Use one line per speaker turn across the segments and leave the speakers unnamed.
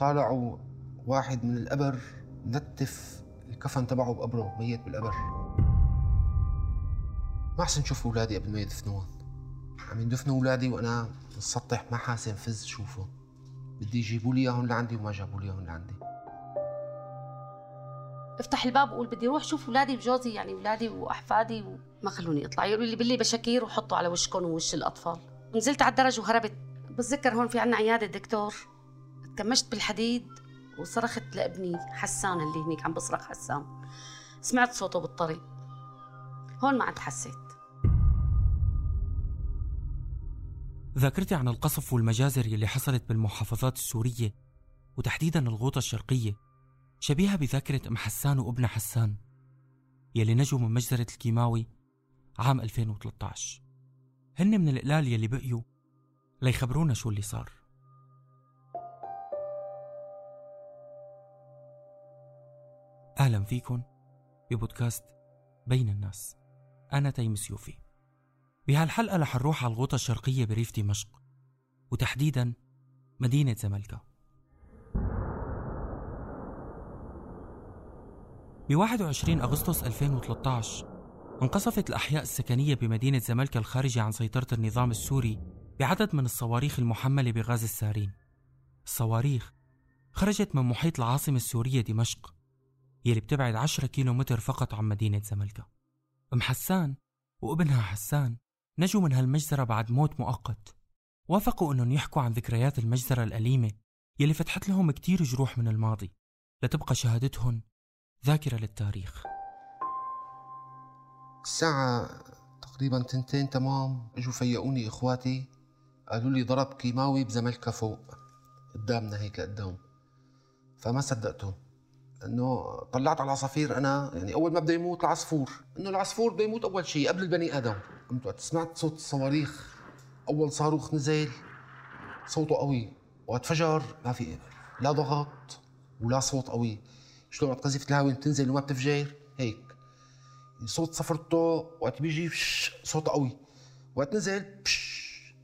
طالعوا واحد من القبر نتف الكفن تبعه بقبره ميت بالقبر ما أحسن شوف أولادي قبل ما يدفنون. عم يدفنوا أولادي وأنا بالسطح ما حاسن فز شوفهم بدي يجيبوا لي إياهم لعندي وما جابوا لي إياهم لعندي.
افتح الباب وقول بدي أروح شوف أولادي وجوزي يعني أولادي وأحفادي وما خلوني أطلع. يقولوا لي باللي بشاكير وحطوا على وشكم ووش الأطفال. نزلت على الدرج وهربت. بتذكر هون في عنا عيادة دكتور. تكمشت بالحديد وصرخت لابني حسان اللي هنيك عم بصرخ حسان. سمعت صوته بالطريق. هون ما عاد حسيت.
ذاكرتي عن القصف والمجازر يلي حصلت بالمحافظات السورية وتحديدا الغوطة الشرقية شبيهة بذاكرة أم حسان وابن حسان يلي نجوا من مجزرة الكيماوي عام 2013 هن من القلال يلي بقيوا ليخبرونا شو اللي صار. أهلا فيكن ببودكاست بين الناس. أنا تيم سيوفي بهالحلقة رح نروح على الغوطة الشرقية بريف دمشق وتحديدا مدينة زملكة ب 21 أغسطس 2013 انقصفت الأحياء السكنية بمدينة زملكة الخارجة عن سيطرة النظام السوري بعدد من الصواريخ المحملة بغاز السارين الصواريخ خرجت من محيط العاصمة السورية دمشق يلي بتبعد 10 كيلو متر فقط عن مدينة زملكة أم حسان وابنها حسان نجوا من هالمجزرة بعد موت مؤقت. وافقوا أنهم يحكوا عن ذكريات المجزرة الأليمة يلي فتحت لهم كتير جروح من الماضي لتبقى شهادتهم ذاكرة للتاريخ.
الساعة تقريبا تنتين تمام إجوا فيقوني إخواتي قالوا لي ضرب كيماوي بزملكة فوق قدامنا هيك قدام فما صدقتهم. إنه طلعت على العصافير أنا يعني أول ما بده يموت العصفور. إنه العصفور بده يموت أول شيء قبل البني آدم. قمت وقت سمعت صوت الصواريخ. أول صاروخ نزل. صوته قوي. وقت فجر ما في لا ضغط ولا صوت قوي. شلون وقت قذيفة الهواء بتنزل وما بتفجر؟ هيك. صوت صفرته وقت بيجي صوت قوي. وقت نزل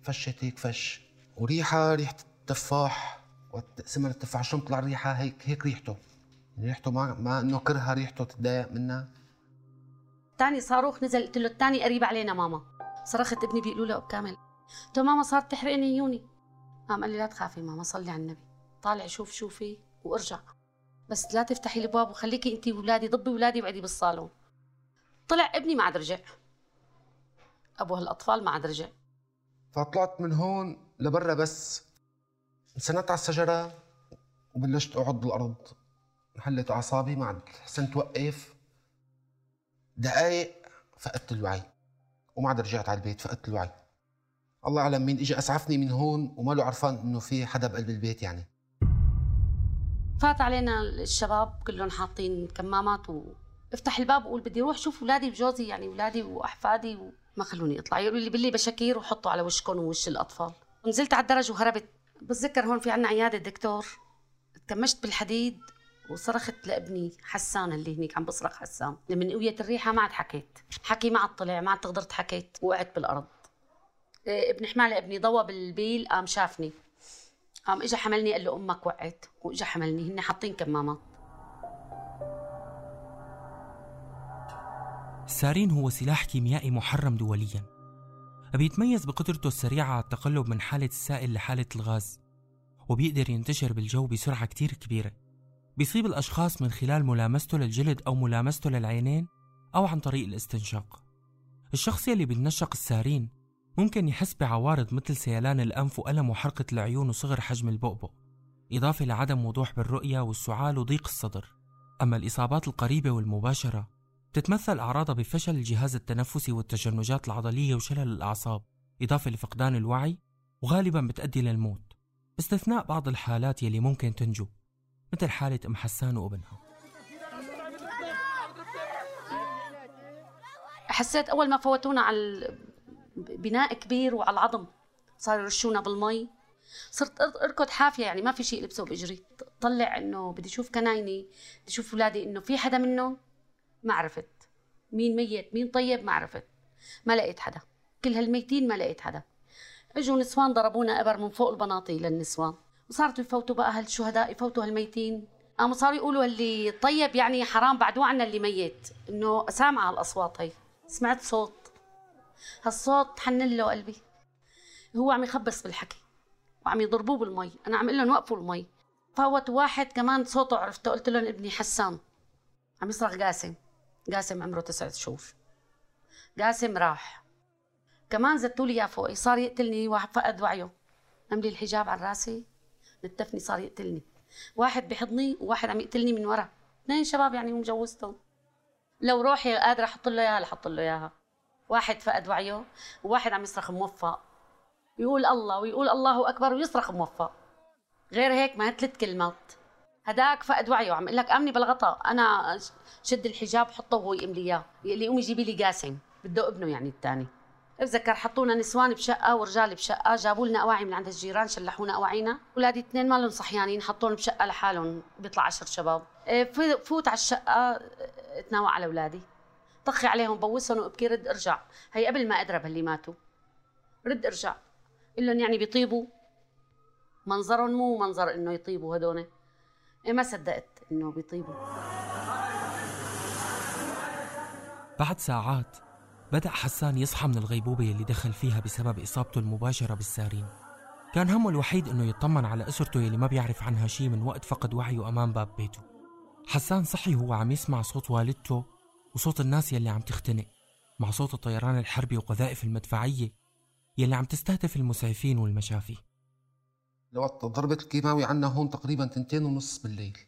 فشت هيك فش. وريحة ريحة التفاح. وقت سمر التفاح شلون طلع الريحة؟ هيك هيك ريحته. ريحته ما ما إنه كرهها ريحته تتضايق منها؟
ثاني صاروخ نزل قلت له الثاني قريب علينا ماما. صرخت ابني بيقولوا له كامل قلت له ماما صارت تحرقني عيوني قام قال لي لا تخافي ماما صلي على النبي. طالع شوف شوفي وارجع. بس لا تفتحي الابواب وخليكي انت واولادي ضبي اولادي وقعدي بالصالون. طلع ابني ما عاد رجع. ابو هالأطفال ما عاد رجع.
فطلعت من هون لبرا بس. انسندت على الشجرة وبلشت اقعد بالارض انحلت أعصابي ما عاد حسنت توقف. دقايق فقدت الوعي. وما عاد رجعت على البيت فقدت الوعي. الله أعلم مين اجى أسعفني من هون وما له عرفان إنه في حدا بقلب البيت يعني.
فات علينا الشباب كلهم حاطين كمامات و افتح الباب وقول بدي أروح شوف اولادي وجوزي يعني اولادي وأحفادي وما خلوني اطلع يقولوا لي باللي بشاكير وحطوا على وشكم ووش الأطفال. نزلت على الدرج وهربت. بتذكر هون في عنا عيادة دكتور. تكمشت بالحديد. وصرخت لابني حسان اللي هنيك عم بصرخ حسان. من قوية الريحة ما عاد حكيت. حكي ما عاد طلع ما عاد قدرت حكيت وقعت بالأرض. إيه، ابن حمالة ابني ضوى بالبيل قام شافني. قام اجى حملني قال له أمك وقعت. واجى حملني. هن حاطين كمامات.
السارين هو سلاح كيميائي محرم دوليا. بيتميز بقدرته السريعة على التقلب من حالة السائل لحالة الغاز. وبيقدر ينتشر بالجو بسرعة كتير كبيرة. بيصيب الأشخاص من خلال ملامسته للجلد أو ملامسته للعينين أو عن طريق الاستنشاق. الشخص يلي بينشق السارين ممكن يحس بعوارض مثل سيلان الأنف وألم وحرقة العيون وصغر حجم البؤبؤ إضافة لعدم وضوح بالرؤية والسعال وضيق الصدر. أما الإصابات القريبة والمباشرة تتمثل أعراضها بفشل الجهاز التنفسي والتشنجات العضلية وشلل الأعصاب إضافة لفقدان الوعي وغالبا بتؤدي للموت. باستثناء بعض الحالات يلي ممكن تنجو. مثل حالة أم حسان وابنها؟
حسيت أول ما فوتونا على بناء كبير وعلى العظم صاروا يرشونا بالمي. صرت أركض حافية يعني ما في شيء لبسه بإجري. طلع إنه بدي أشوف كنايني بدي أشوف اولادي إنه في حدا منهم ما عرفت. مين ميت؟ مين طيب؟ ما عرفت. ما لقيت حدا. كل هالميتين ما لقيت حدا. إجوا نسوان ضربونا إبر من فوق البناطيل للنسوان. وصاروا يفوتوا بقى هالشهداء يفوتوا هالميتين. قاموا صاروا يقولوا اللي طيب يعني حرام بعدوه عنا اللي ميت. إنه سامعة هالأصوات هي. سمعت صوت. هالصوت حنن له قلبي. هو عم يخبص بالحكي. وعم يضربوه بالمي. أنا عم أقول لهم وقفوا المي. فوت واحد كمان صوته عرفته. قلت لهم ابني حسان. عم يصرخ قاسم. قاسم عمره تسعة شهور. قاسم راح. كمان زتوا لي إياه فوقي صار يقتلني واحد فقد وعيه. نملي الحجاب على راسي. نتفني صار يقتلني. واحد بحضني وواحد عم يقتلني من ورا. اثنين شباب يعني ومجوزتهم لو روحي قادرة أحط له إياها لحط له إياها. واحد فقد وعيه وواحد عم يصرخ موفق. يقول الله ويقول الله أكبر ويصرخ موفق. غير هيك ما ثلاث كلمات. هداك فقد وعيه عم لك أمني بالغطاء. أنا شد الحجاب حطه وهو يقملي إياه. يقول لي قومي جيبي لي قاسم. بده ابنه يعني الثاني. بتذكر حطونا نسوان بشقة ورجال بشقة جابوا لنا أواعي من عند الجيران شلحونا أواعينا. اولادي اثنين ما لهم صحيانين حطوهم بشقة لحالهم بيطلع عشر شباب. إيه، فوت على الشقة اتناوى على أولادي. طخي عليهم بوسهم وأبكي رد ارجع. هي قبل ما اضرب اللي ماتوا. رد ارجع. قل لهم يعني بيطيبوا. منظرهم مو منظر إنه يطيبوا هدول. إيه ما صدقت إنه بيطيبوا.
بعد ساعات بدأ حسان يصحى من الغيبوبة اللي دخل فيها بسبب إصابته المباشرة بالسارين. كان همه الوحيد إنه يطمن على أسرته يلي ما بيعرف عنها شي من وقت فقد وعيه أمام باب بيته. حسان صحي وهو عم يسمع صوت والدته وصوت الناس يلي عم تختنق مع صوت الطيران الحربي وقذائف المدفعية يلي عم تستهدف المسعفين والمشافي.
لوقت ضربت الكيماوي عنا هون تقريبا تنتين ونص بالليل.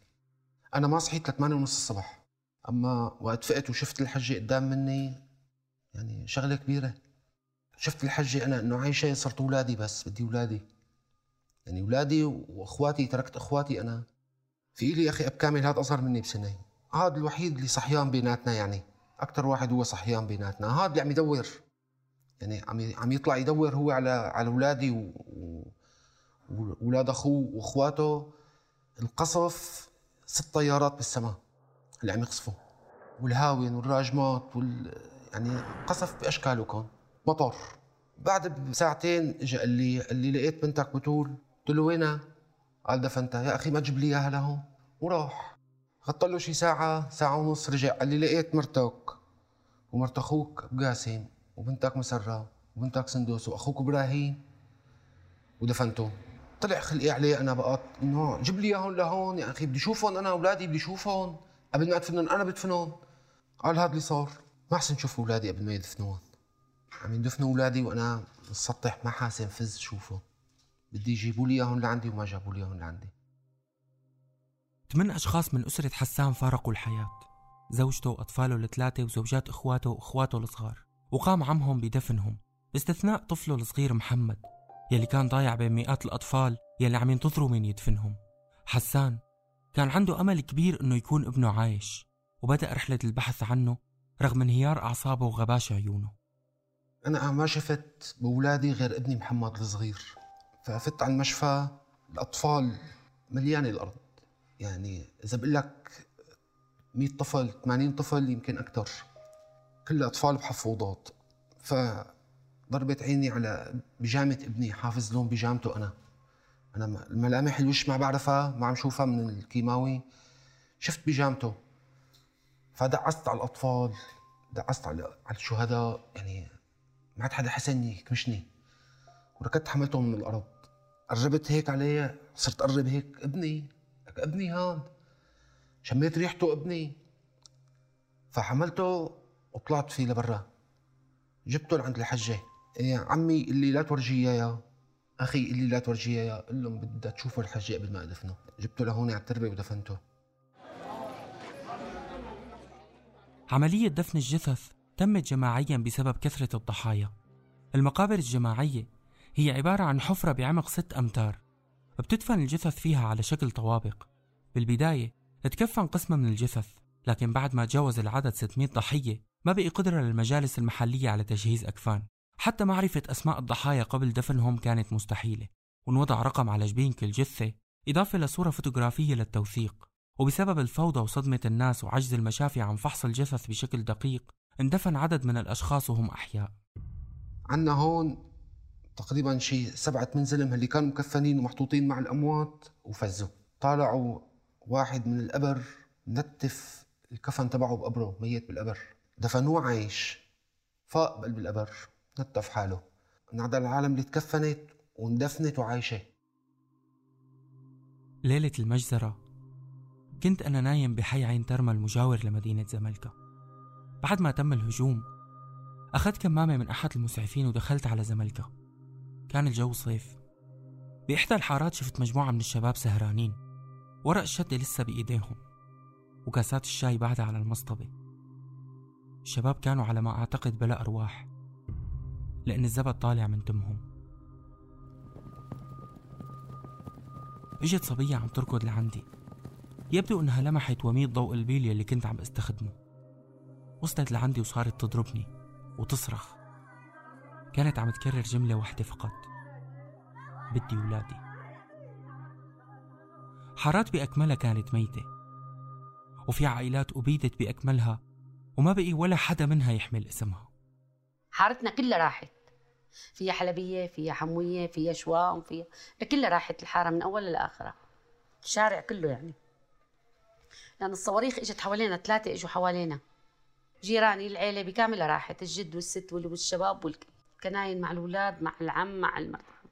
أنا ما صحيت لثمانية ونص الصبح أما وقت فقت وشفت الحجة قدام مني يعني شغلة كبيرة. شفت الحجة أنا انه عايشه صرت أولادي بس بدي أولادي. يعني أولادي وأخواتي تركت أخواتي. أنا في لي أخي أب كامل هذا أصغر مني بسنة. هذا الوحيد اللي صحيان بيناتنا يعني. أكثر واحد هو صحيان بيناتنا. هذا اللي عم يدور. يعني عم عم يطلع يدور هو على على أولادي واولاد أخوه وأخواته. القصف ست طيارات بالسماء اللي عم يقصفوا. والهاون والراجمات وال يعني قصف باشكاله كان مطر بعد بساعتين اجى قال لي قال لي لقيت بنتك بتول قلت له وينها؟ قال دفنتها يا أخي ما تجيب لي إياها لهون. وراح. غطى له شي ساعة ساعة ونص رجع. قال لي لقيت مرتك. ومرت أخوك بقاسم. وبنتك مسرة. وبنتك سندوس. وأخوك إبراهيم. ودفنته. طلع خلقي عليه أنا بقى إنه جيب لي اياهم لهون. يا أخي بدي اشوفهم أنا أولادي بدي اشوفهم قبل ما ادفنهم أنا بدفنهم قال هذا اللي صار. ما أحسن نشوف أولادي قبل ما يدفنون. عم يدفنوا أولادي وأنا مسطح ما حاسن فز شوفه. بدي يجيبوا لي إياهم لعندي وما جابوا لي إياهم لعندي.
ثمان أشخاص من أسرة حسان فارقوا الحياة. زوجته وأطفاله الثلاثة وزوجات إخواته وإخواته الصغار. وقام عمهم بدفنهم. باستثناء طفله الصغير محمد يلي كان ضايع بين مئات الأطفال يلي عم ينتظروا من يدفنهم. حسان كان عنده أمل كبير إنه يكون ابنه عايش وبدأ رحلة البحث عنه رغم انهيار أعصابه وغباش عيونه
أنا ما شفت بأولادي غير ابني محمد الصغير ففت على المشفى الأطفال مليانة الأرض. يعني إذا بقول لك 100 طفل 80 طفل يمكن أكثر كل أطفال بحفوضات فضربت عيني على بيجامة ابني حافظ لون بيجامته أنا. أنا الملامح الوش ما بعرفها ما عم شوفها من الكيماوي. شفت بيجامته. فدعست على الأطفال دعست على الشهداء يعني ما عاد حدا حسني كمشني. وركضت حملتهم من الأرض. قربت هيك عليه صرت قرب هيك ابني ابني هان شميت ريحته ابني. فحملته وطلعت فيه لبرا. جبته لعند الحجة. إيه عمي اللي لا تورجيه اياه أخي اللي لا تورجيه اياه قل لهم بدها تشوفوا الحجة قبل ما أدفنه. جبته لهون على التربة ودفنته.
عملية دفن الجثث تمت جماعيا بسبب كثرة الضحايا. المقابر الجماعية هي عبارة عن حفرة بعمق ست أمتار بتدفن الجثث فيها على شكل طوابق. بالبداية تكفن قسمة من الجثث لكن بعد ما تجاوز العدد 600 ضحية ما بقي قدرة للمجالس المحلية على تجهيز أكفان. حتى معرفة أسماء الضحايا قبل دفنهم كانت مستحيلة ونوضع رقم على جبين كل جثة إضافة لصورة فوتوغرافية للتوثيق. وبسبب الفوضى وصدمة الناس وعجز المشافي عن فحص الجثث بشكل دقيق اندفن عدد من الأشخاص وهم أحياء.
عنا هون تقريبا شي سبعة من زلم اللي كانوا مكفنين ومحطوطين مع الأموات وفزوا. طالعوا واحد من القبر نتف الكفن تبعه بقبره ميت بالقبر. دفنوه عايش فاق بقلب القبر نتف حاله. نعدى العالم اللي تكفنت واندفنت وعايشة.
ليلة المجزرة كنت أنا نايم بحي عين ترمى المجاور لمدينة زملكة بعد ما تم الهجوم أخذت كمامة من أحد المسعفين ودخلت على زملكة كان الجو صيف. بإحدى الحارات شفت مجموعة من الشباب سهرانين. ورق الشدة لسه بإيديهم. وكاسات الشاي بعدها على المصطبة. الشباب كانوا على ما أعتقد بلا أرواح. لأن الزبد طالع من تمهم. إجت صبية عم تركض لعندي. يبدو إنها لمحت وميض ضوء البيليا اللي كنت عم استخدمه. وصلت لعندي وصارت تضربني وتصرخ. كانت عم تكرر جملة واحدة فقط. بدي ولادي حارات بأكملها كانت ميتة. وفي عائلات أبيدت بأكملها وما بقي ولا حدا منها يحمل اسمها.
حارتنا كلها راحت. فيها حلبية فيها حموية فيها شوام فيها كلها راحت الحارة من أولها لآخرها. الشارع كله يعني. لأن الصواريخ إجت حوالينا ثلاثة إجوا حوالينا. جيراني العيلة بكاملها راحت الجد والست والشباب والكناين مع الأولاد مع العم مع المرحوم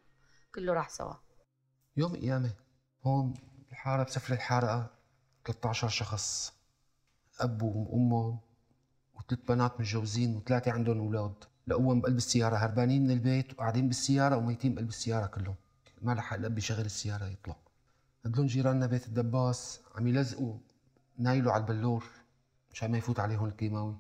كله راح سوا.
يوم قيامة هون الحارة بسفل الحارة 13 شخص أب وأمهم وثلاث بنات متجوزين وثلاثة عندهم أولاد. لقوهم بقلب السيارة هربانين من البيت وقاعدين بالسيارة وميتين بقلب السيارة كلهم. ما لحق الأب يشغل السيارة يطلع. هدول جيراننا بيت الدباس عم يلزقوا نايلو على البلور مشان ما يفوت عليهم الكيماوي.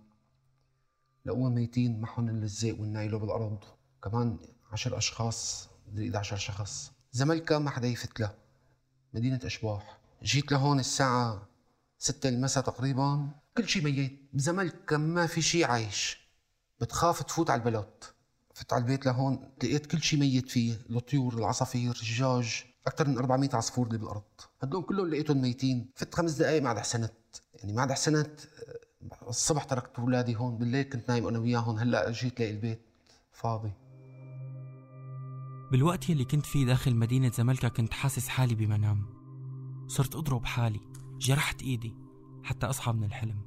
لقوهم ميتين معهم اللزاق والنايلو بالأرض. كمان عشر أشخاص مدري 11 شخص. زملكا ما حدا يفت له. مدينة أشباح. جيت لهون الساعة ستة المساء تقريبا. كل شيء ميت. بزملكا ما في شيء عايش. بتخاف تفوت على البلد. فت على البيت لهون لقيت كل شيء ميت فيه. الطيور العصافير الدجاج أكثر من 400 عصفور اللي بالارض هدول كلهم لقيتهم ميتين. فت خمس دقائق عاد حسنت يعني عاد حسنت الصبح تركت اولادي هون. بالليل كنت نايم أنا وياهم هلأ جيت لاقي البيت فاضي.
بالوقت يلي كنت فيه داخل مدينة زملكا كنت حاسس حالي بمنام. صرت أضرب حالي. جرحت إيدي. حتى أصحى من الحلم.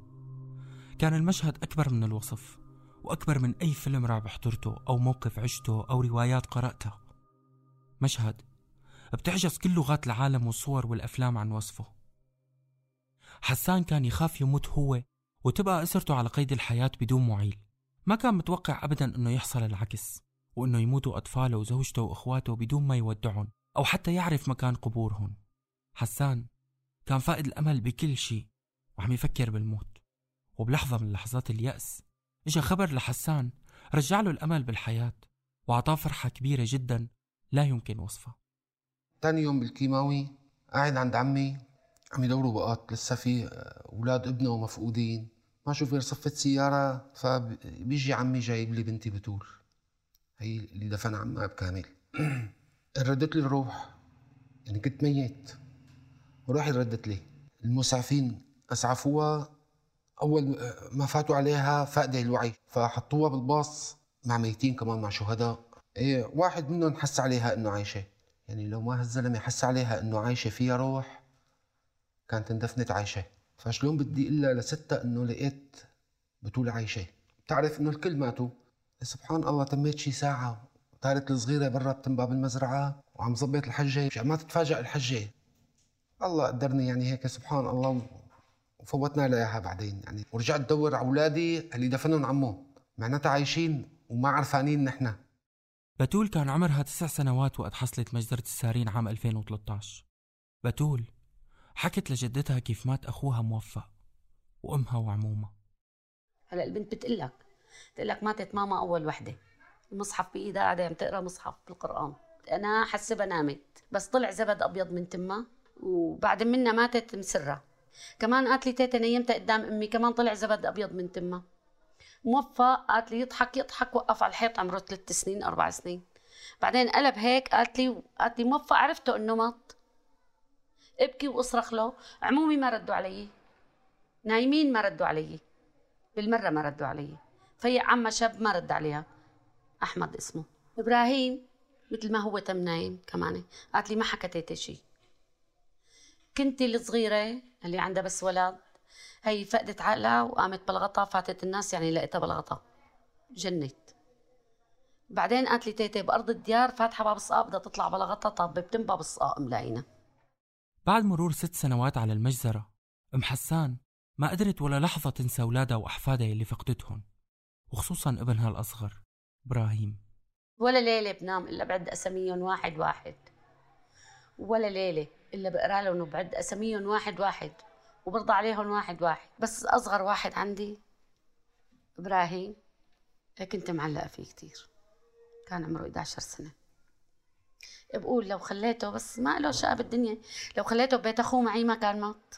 كان المشهد أكبر من الوصف وأكبر من أي فيلم رعب حضرته أو موقف عشته أو روايات قرأتها مشهد بتعجز كل لغات العالم والصور والأفلام عن وصفه. حسان كان يخاف يموت هو وتبقى أسرته على قيد الحياة بدون معيل. ما كان متوقع أبدا أنه يحصل العكس وأنه يموتوا أطفاله وزوجته وإخواته بدون ما يودعهم أو حتى يعرف مكان قبورهم. حسان كان فائد الأمل بكل شيء وعم يفكر بالموت. وبلحظة من لحظات اليأس إجا خبر لحسان رجع له الأمل بالحياة وأعطاه فرحة كبيرة جدا لا يمكن وصفها
تاني يوم بالكيماوي قاعد عند عمي عم يدوروا بقات لسه في أولاد ابنه مفقودين. ما شوف غير صفة سيارة فبيجي عمي جايب لي بنتي بتول هي اللي دفن عمها بكامل. ردت لي الروح. يعني كنت ميت. وروحي ردت لي. المسعفين أسعفوها. أول ما فاتوا عليها فاقدة الوعي. فحطوها بالباص مع ميتين كمان مع شهداء. إيه واحد منهم حس عليها إنه عايشة. يعني لو ما هالزلمه حس عليها إنه عايشة فيها روح كانت اندفنت عايشة. فشلون بدي إلا لستة إنه لقيت بتول عايشة. بتعرف إنه الكل ماتوا. سبحان الله تميت شي ساعة. طارت الصغيرة برا بتنبع بالمزرعه وعم زبط الحجة. ما تتفاجئ الحجة. الله قدرني يعني هيك سبحان الله وفوتنا لها بعدين. يعني ورجعت ادور على أولادي اللي دفنهم عمو. معناتها عايشين وما عرفانين نحن.
بتول كان عمرها تسع سنوات وقت حصلت مجزرة السارين عام 2013 بتول حكت لجدتها كيف مات أخوها موفق وأمها وعمومها.
هلا البنت بتقلك بتقلك ماتت ماما أول وحدة. المصحف بإيدها قاعدة عم تقرأ مصحف بالقرآن. أنا حسبها نامت بس طلع زبد أبيض من تمها وبعد منها ماتت مسرة. كمان قالت لي تيتا نيمتها قدام أمي كمان طلع زبد أبيض من تمها. موفق قالت لي يضحك يضحك وقف على الحيط عمره ثلاث سنين أربع سنين. بعدين قلب هيك قالت لي قالت لي موفق عرفته إنه مات. ابكي وأصرخ له عمومي ما ردوا علي. نايمين ما ردوا علي. بالمرة ما ردوا علي. في عمها شاب ما رد عليها. أحمد اسمه. إبراهيم مثل ما هو تم نايم كمان. قالت لي ما حكت شيء كنتي الصغيرة اللي عندها بس ولد؟ هي فقدت عقلها وقامت بالغطا فاتت الناس يعني لقيتها بالغطا جنت. بعدين قالت لي تيتي بأرض الديار فاتحة باب الصقاق بدها تطلع بلغطا طب بتم باب الصقاق ملاقينا
بعد مرور ست سنوات على المجزرة أم حسان ما قدرت ولا لحظة تنسى أولادها وأحفادها اللي فقدتهم وخصوصا ابنها الأصغر إبراهيم.
ولا ليلة بنام إلا بعد أساميهم واحد واحد. ولا ليلة إلا بقرأ لهم وبعد أساميهم واحد واحد. وبرضى عليهم واحد واحد. بس أصغر واحد عندي إبراهيم كنت معلقة فيه كتير. كان عمره 11 سنة. بقول لو خليته بس ما له شقة بالدنيا لو خليته ببيت أخوه معي ما كان مات.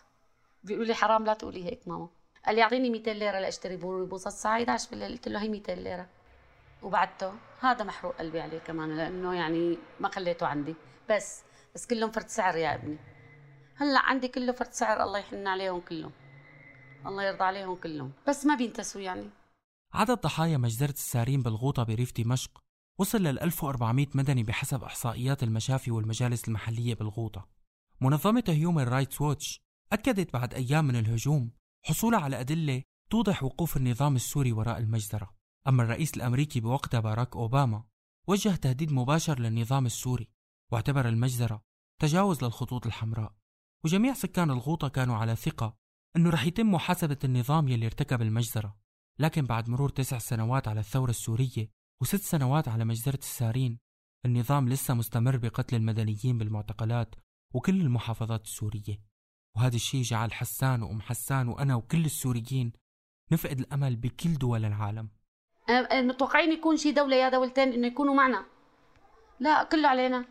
بيقولوا لي حرام لا تقولي هيك ماما. قال لي أعطيني 200 ليرة لأشتري بوصه الساعة 11 بالليل. قلت له هي 200 ليرة. وبعته هذا محروق قلبي عليه كمان لأنه يعني ما خليته عندي. بس بس كلهم فرد سعر يا ابني. هلا عندي كله فرد سعر الله يحن عليهم كلهم. الله يرضى عليهم كلهم. بس ما بينتسوا يعني.
عدد ضحايا مجزرة السارين بالغوطة بريف دمشق وصل لل 1400 مدني بحسب إحصائيات المشافي والمجالس المحلية بالغوطة. منظمة هيومن رايتس ووتش أكدت بعد أيام من الهجوم حصولها على أدلة توضح وقوف النظام السوري وراء المجزرة. أما الرئيس الأمريكي بوقتها باراك أوباما وجه تهديد مباشر للنظام السوري واعتبر المجزرة تجاوز للخطوط الحمراء. وجميع سكان الغوطة كانوا على ثقة أنه رح يتم محاسبة النظام يلي ارتكب المجزرة. لكن بعد مرور تسع سنوات على الثورة السورية وست سنوات على مجزرة السارين النظام لسه مستمر بقتل المدنيين بالمعتقلات وكل المحافظات السورية. وهذا الشيء جعل حسان وأم حسان وأنا وكل السوريين نفقد الأمل بكل دول العالم.
متوقعين يكون شي دولة يا دولتين إنه يكونوا معنا؟ لا كله علينا.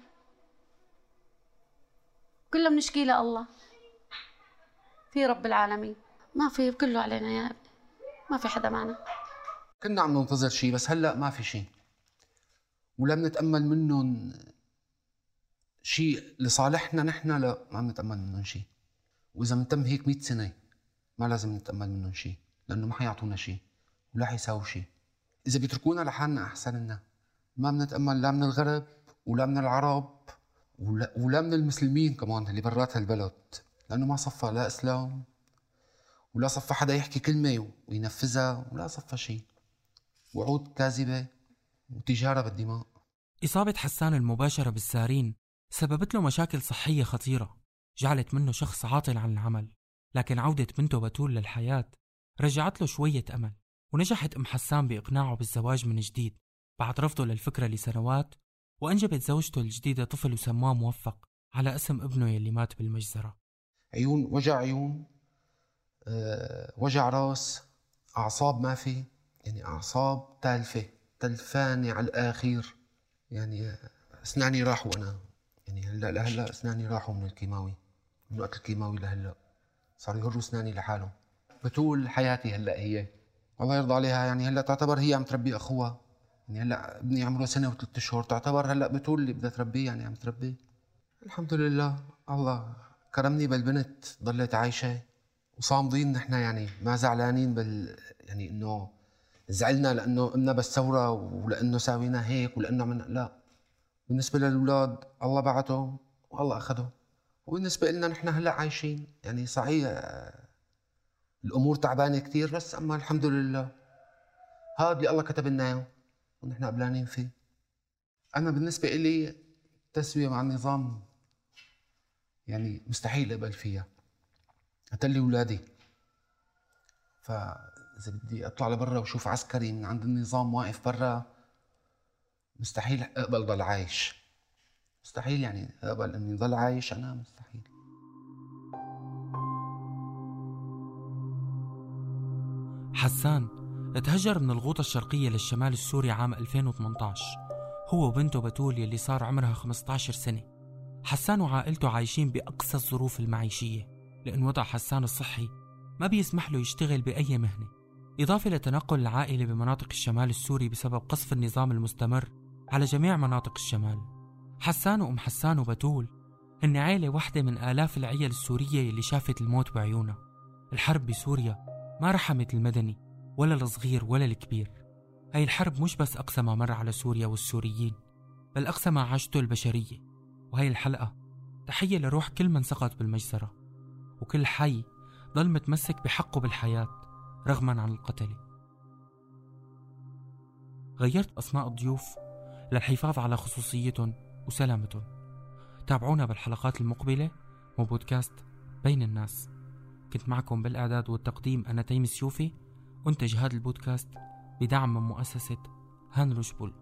كله بنشكي الله. في رب العالمين. ما في كله علينا يا ابني ما في حدا معنا.
كنا عم ننتظر شيء بس هلأ ما في شيء ولا بنتامل منهم شيء لصالحنا نحن لا ما بنتأمل منهم شيء وإذا بنتم هيك 100 سنة ما لازم نتأمل منهم شيء لأنه ما حيعطونا شيء ولا حيساووا شيء إذا بيتركونا لحالنا أحسن لنا. ما بنتأمل لا من الغرب ولا من العرب. ولا, ولا من المسلمين كمان اللي برات هالبلد لأنه ما صفى لا إسلام ولا صفى حدا يحكي كلمة وينفذها ولا صفى شيء وعود كاذبة وتجارة بالدماء.
إصابة حسان المباشرة بالسارين سببت له مشاكل صحية خطيرة جعلت منه شخص عاطل عن العمل لكن عودة بنته بتول للحياة رجعت له شوية أمل ونجحت أم حسان بإقناعه بالزواج من جديد بعد رفضه للفكرة لسنوات وأنجبت زوجته الجديدة طفل وسماه موفق على اسم ابنه يلي مات بالمجزرة.
عيون وجع عيون أه وجع راس أعصاب ما في يعني أعصاب تالفة تلفانة على الآخير. يعني أسناني راحوا أنا. يعني هلا لهلا أسناني راحوا من الكيماوي من وقت الكيماوي لهلا. صاروا يهروا أسناني لحالهم. بتول حياتي هلا هي. الله يرضى عليها يعني هلا تعتبر هي عم تربي أخوها. يعني هلأ ابني عمره سنة وثلاث اشهر تعتبر هلأ بتول اللي بدها تربيه يعني عم تربيه الحمد لله الله كرمني بالبنت ضلت عايشة وصامدين نحن يعني ما زعلانين بال يعني إنه زعلنا لأنه قمنا بالثورة ولأنه ساوينا هيك ولأنه عملنا لا. بالنسبة للأولاد الله بعتهم والله أخذهم. وبالنسبة لنا نحن هلأ عايشين يعني صحيح الأمور تعبانة كثير بس أما الحمد لله. هذا اللي الله كتب لنا إياه. ونحن قبلانين فيه. أنا بالنسبة إلي التسوية مع النظام يعني مستحيل أقبل فيها. قتل لي أولادي. فإذا بدي أطلع لبرا وشوف عسكري من عند النظام واقف برا مستحيل أقبل ضل عايش. مستحيل يعني أقبل إني ضل عايش. أنا مستحيل.
حسان تهجر من الغوطة الشرقية للشمال السوري عام 2018 هو وبنته بتول يلي صار عمرها 15 سنة. حسان وعائلته عايشين بأقصى الظروف المعيشية. لأن وضع حسان الصحي ما بيسمح له يشتغل بأي مهنة. إضافة لتنقل العائلة بمناطق الشمال السوري بسبب قصف النظام المستمر على جميع مناطق الشمال. حسان وأم حسان وبتول هن عيلة واحدة من آلاف العيال السورية اللي شافت الموت بعيونها. الحرب بسوريا ما رحمت المدني. ولا الصغير ولا الكبير. هاي الحرب مش بس أقصى ما مر على سوريا والسوريين بل أقصى ما عاشته البشرية. وهي الحلقة تحية لروح كل من سقط بالمجزرة وكل حي ضل متمسك بحقه بالحياة رغما عن القتل. غيرت أسماء الضيوف للحفاظ على خصوصيتهم وسلامتهم تابعونا بالحلقات المقبلة وبودكاست بين الناس. كنت معكم بالإعداد والتقديم أنا تيم السيوفي. أنتج هذا البودكاست بدعم من مؤسسة هاينريش بول